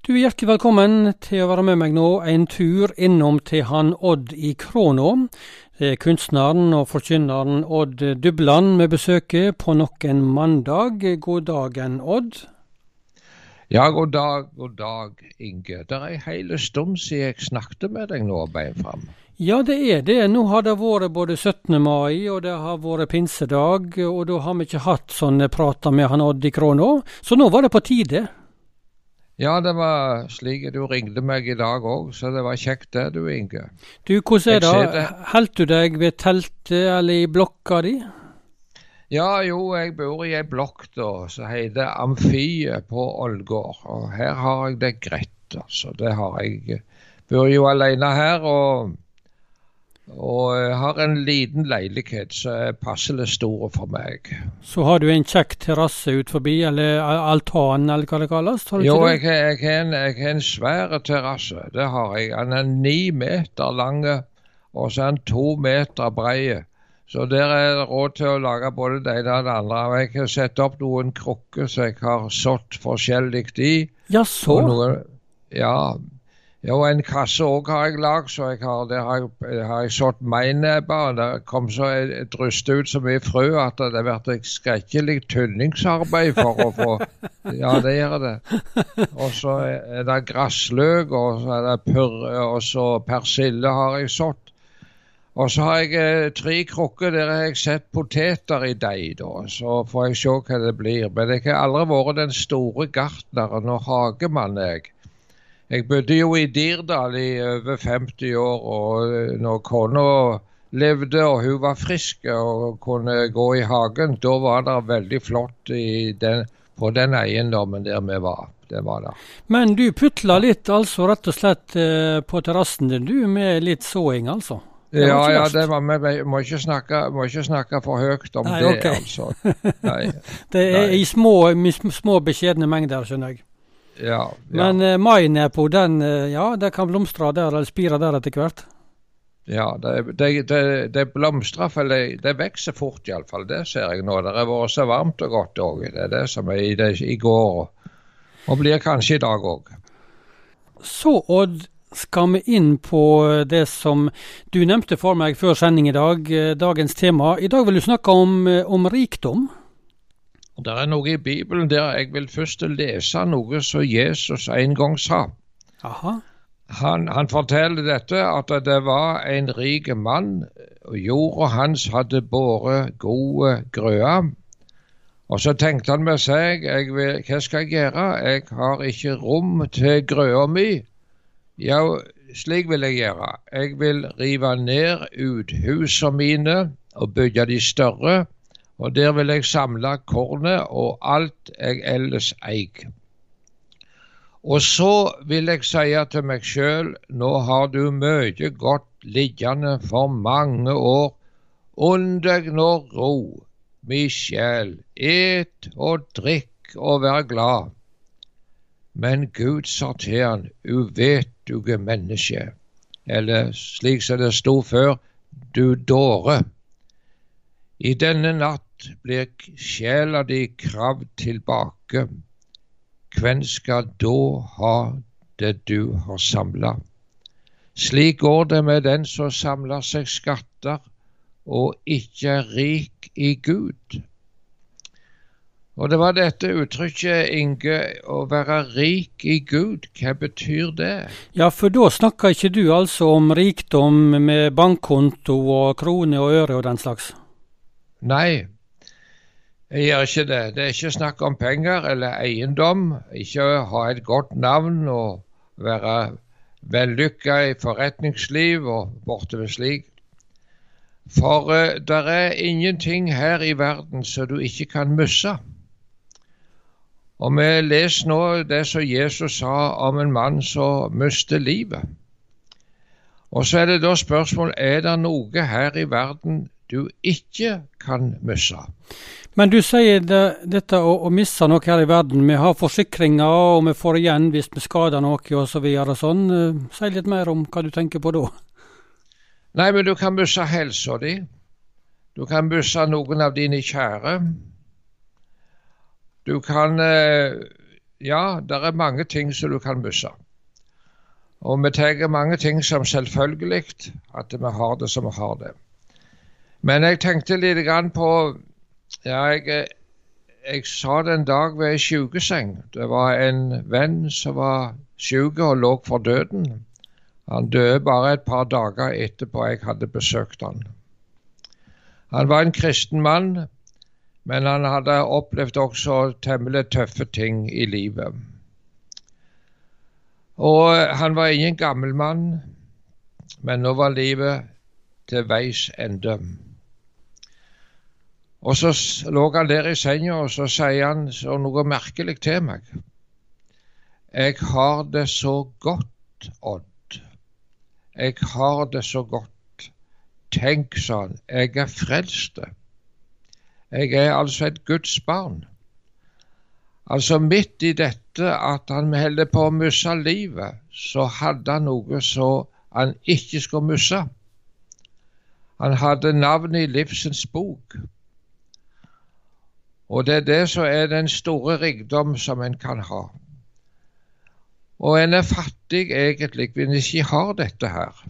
Du er hjertelig velkommen til å være med meg nå en tur innom til han Odd i Kråna. Det er kunstneren og forkynneren Odd Dubland med besøket på nok en mandag. God dagen, Odd. Ja, god dag, god dag, Inge. Det er ei heil stund siden jeg snakket med deg nå, bein fram. Ja, det er det. Nå har det vært både 17. mai og det har vært pinsedag, og da har vi ikke hatt sånne prater med han Odd i Kråna. Så nå var det på tide. Ja, det var slik du ringte meg i dag òg, så det var kjekt det du, Inge. Du, hvordan er det? det. Holdt du deg ved teltet eller i blokka di? Ja, jo, jeg bor i ei blokk da, som heter Amfiet på Ålgård. Og her har jeg det greit, altså. Det har jeg. Bor jo alene her. og og jeg har en liten leilighet som er passelig stor for meg. Så har du en kjekk terrasse ut forbi, eller altan, eller hva det kalles? jo, jeg, jeg, har en, jeg har en svær terrasse. Det har jeg. Den er ni meter lang, og så er den to meter bred. Så der er det råd til å lage både det ene og det andre. Jeg har satt opp noen krukker som jeg har sådd forskjellig i. Ja, så? Noen, ja, jo, en kasse òg har jeg lagd, så jeg har, det har jeg, har jeg sådd meinebber. Det kom så dryste ut så mye frø at det har vært et skrekkelig tynningsarbeid for å få Ja, det gjør det. Og så er det gressløk, og så er det purre, og så persille har jeg sådd. Og så har jeg eh, tre krukker der jeg har sett poteter i deig, da. Så får jeg se hva det blir. Men jeg har aldri vært den store gartneren og hagemann, jeg. Jeg bodde jo i Dirdal i over 50 år, og eh, når kona levde og hun var frisk og kunne gå i hagen, da var det veldig flott den, på den eiendommen der vi var. Det var det. Men du putla litt, altså rett og slett eh, på terrassen din, du, med litt såing, altså? Ja, ja, det var med, må, ikke snakke, må ikke snakke for høyt om Nei, det, okay. altså. Nei. det er Nei. i små, små beskjedne mengder, skjønner jeg. Ja, ja. Men uh, mainepo, den uh, ja, det kan blomstre der, eller spire der etter hvert? Ja, det, det, det, det blomstrer, for det, det vokser fort iallfall. Det ser jeg nå. Det har vært så varmt og godt òg. Det er det som er i, det, i går, og blir kanskje i dag òg. Så, Odd, skal vi inn på det som du nevnte for meg før sending i dag, eh, dagens tema. I dag vil du snakke om, om rikdom. Det er noe i Bibelen der jeg vil først lese noe som Jesus en gang sa. Han, han, forteller dette at det var en rik mann, og jorda hans hadde båret gode grøder. Og så tenkte han med seg, vil, hva skal jeg gjøre, jeg har ikke rom til grøda mi. Ja, slik vil jeg gjøre. Jeg vil rive ned uthusene mine og bygge de større og der vil jeg samle kornet og alt jeg ellers eier. Og så vil jeg si til meg sjøl, nå har du mye godt liggende for mange år. Unn deg nå ro, mi sjel, et og drikk og vær glad. Men Gud sa til han, uvetuge menneske, eller slik som det sto før, du dåre. I denne natt blir sjela di kravd tilbake. Hvem skal da ha det du har samla? Slik går det med den som samler seg skatter og ikke er rik i Gud. Og det var dette uttrykket, Inge, å være rik i Gud. Hva betyr det? Ja, for da snakker ikke du altså om rikdom med bankkonto og kroner og øre og den slags? Nei, jeg gjør ikke det. Det er ikke snakk om penger eller eiendom. Ikke ha et godt navn og være vellykka i forretningsliv og bortover slik. For uh, eh, det er ingenting her i verden som du ikke kan miste. Og vi leser nå det som Jesus sa om en mann som mister livet. Og så er det da spørsmål er det noe her i verden du ikke kan miste. Men du sier det, dette å, å miste noe her i verden. Vi har forsikringer, og vi får igjen hvis vi skader noe osv. Så sånn. Eh, si litt mer om hva du tenker på da. Nei, men du kan miste helsa di. Du kan miste noen av dine kjære. Du kan eh, ja, det er mange ting som du kan miste. Og vi tar mange ting som selvfølgelig, at vi har det som vi har det. Men jeg tenkte litt på ja, jeg, jeg sa det en dag ved ei sykeseng. Det var en venn som var syk og lå for døden. Han døde bare et par dager etterpå jeg hadde besøkt han. Han var en kristen mann, men han hadde opplevd også temmelig tøffe ting i livet. Og han var ingen gammel mann, men nå var livet til veis ende. Og så lå han der i senga, og så sier han så noe merkelig til meg. Jeg har det så godt, Odd. Jeg har det så godt. Tenk, sa han, jeg er frelst. Jeg er altså et Guds barn. Altså midt i dette at han holder på å miste livet, så hadde han noe så han ikke skulle miste. Han hadde navnet i livsens bok. Og det er det som er den store rikdom som en kan ha. Og en er fattig egentlig hvis en ikke har dette her.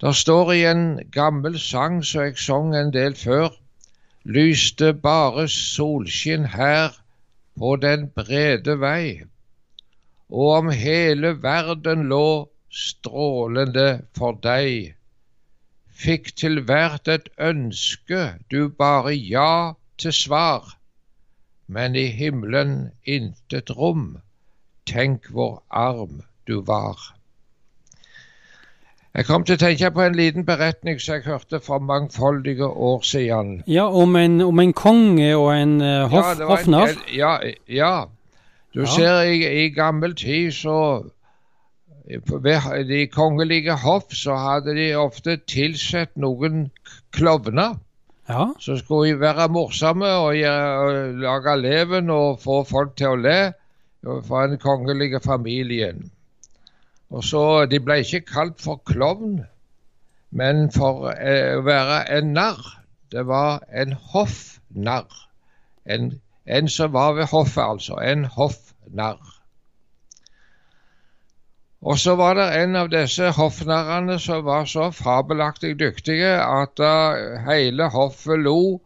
Det står i en gammel sang som jeg sang en del før, lyste bare solskinn her på den brede vei, og om hele verden lå strålende for deg, fikk til hvert et ønske du bare ja til svar, men i himmelen intet rom, tenk hvor arm du var. Jeg kom til å tenke på en liten beretning som jeg hørte for mangfoldige år siden. Ja, Om en, om en konge og en uh, hoff, ja, hoffnarr? Ja, ja, Du ja. ser, i, i, gammel tid så Ved de kongelige hoff så hadde de ofte tilsett noen klovner. Ja. Så skulle være morsomme og, og lage leven og få folk til å le for den kongelige familien. Og så, De ble ikke kalt for klovn, men for eh, å være en narr. Det var en hoffnarr. En, en som var ved hoffet, altså. En hoffnarr. Og så var det en av disse hoffnarrene som var så fabelaktig dyktige at uh, hele hoffet lo.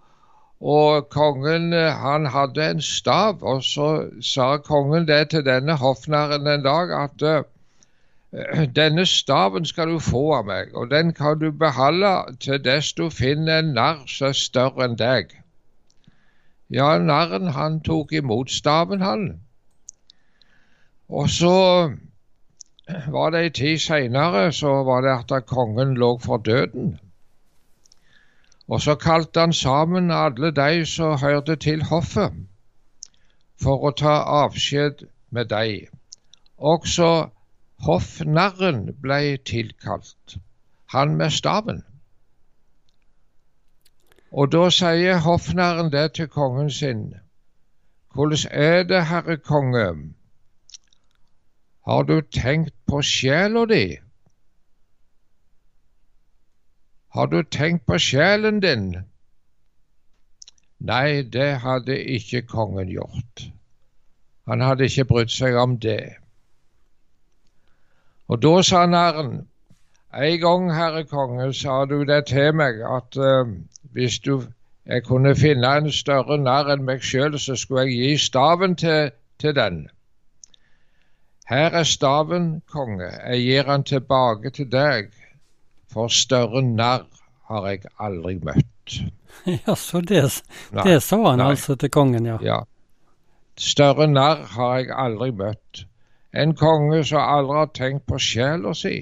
Og kongen han hadde en stav, og så sa kongen det til denne hoffnarren en dag at uh, denne staven skal du få av meg, og den kan du beholde til dess du finner en narr som er større enn deg. Ja, narren han tok imot staven, han. Og så var det ei tid seinere, så var det at kongen lå for døden. Og så kalte han sammen alle de som hørte til hoffet, for å ta avskjed med dem. Også Hoffnarren ble tilkalt, han med staven. Og da sier hoffnarren det til kongen sin. Hvordan er det, herre konge? Har du tenkt på sjela di? Har du tenkt på sjelen din? Nei, det hadde ikke kongen gjort. Han hadde ikke brydd seg om det. Og da sa narren, en gang, herre konge, sa du det til meg at uh, hvis du, jeg kunne finne en større narr enn meg sjøl, så skulle jeg gi staven til, til den. Her er staven, konge, jeg gir han tilbake til deg, for større narr har jeg aldri møtt. Ja, så det, det sa han nei, altså til kongen, ja. ja. Større narr har jeg aldri møtt. En konge som aldri har tenkt på sjela si.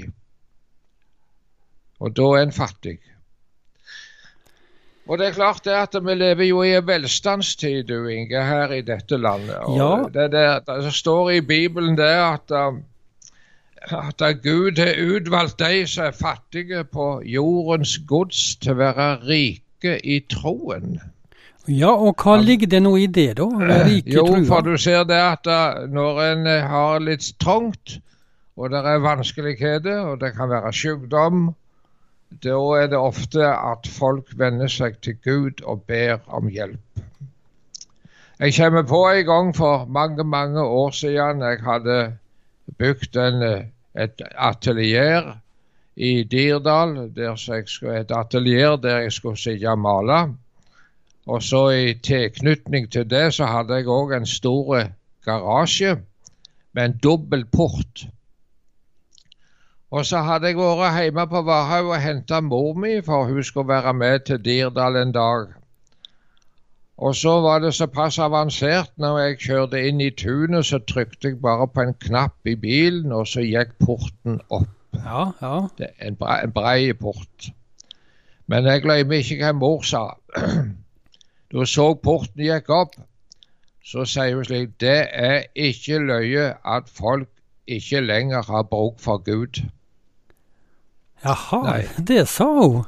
Og da er en fattig. Og det er klart det at vi lever jo i en velstandstid, du Inge, her i dette landet. Og ja. det, det, det, står i Bibelen det at, um, at Gud har utvalgt de som er fattige på jordens gods, til å være rike i troen. Ja, og hva ligger det nå i det, da? Rike jo, trua? for du ser det at da, når en eh, har litt trangt, og det er vanskeligheter, og det kan være sykdom, da er det ofte at folk vender seg til Gud og ber om hjelp. Jeg kommer på en gang for mange, mange år siden jeg hadde bygd en, et atelier i Dirdal. Skulle, et atelier der jeg skulle sitte og male. Og så i tilknytning til det så hadde jeg òg en stor garasje med en dobbel port. Og så hadde jeg vært hjemme på Varhaug og henta mor mi, for hun skulle være med til Dirdal en dag. Og så var det såpass avansert når jeg kjørte inn i tunet, så trykte jeg bare på en knapp i bilen, og så gikk porten opp. Ja, ja. Det er en, bre, en brei port. Men jeg glemmer ikke hva mor sa. Da så porten gikk opp, så sier hun slik Det er ikke løye at folk ikke lenger har bruk for Gud. Jaha, nei. det sa hun?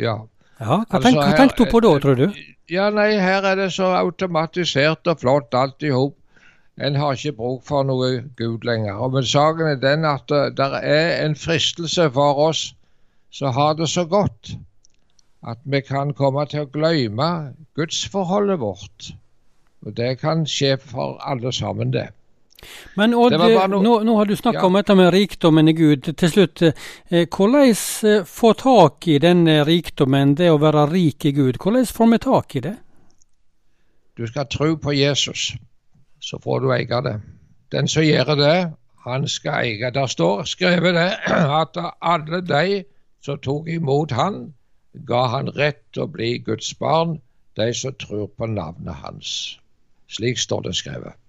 Ja. ja hva, altså, tenk, hva tenkte hun på da, tror du? Ja, nei, her er det så automatisert og flott alt i hop. En har ikke bruk for noe Gud lenger. Og Men saken er den at uh, det er en fristelse for oss som har det så godt, at vi kan komme til å glemme gudsforholdet vårt. Og det kan skje for alle sammen, det. Men Odd, no... nå, nå, har du snakka ja. om dette med rikdommen i Gud. Til slutt, eh, hvordan eh, få tak i denne rikdommen, det å være rik i Gud? Hvordan får vi tak i det? Du skal tro på Jesus, så får du eie det. Den som gjør det, han skal eie. Der står skrevet det at alle de som tok imot han, ga han rett til å bli Guds barn, de som tror på navnet hans. Slik står det skrevet.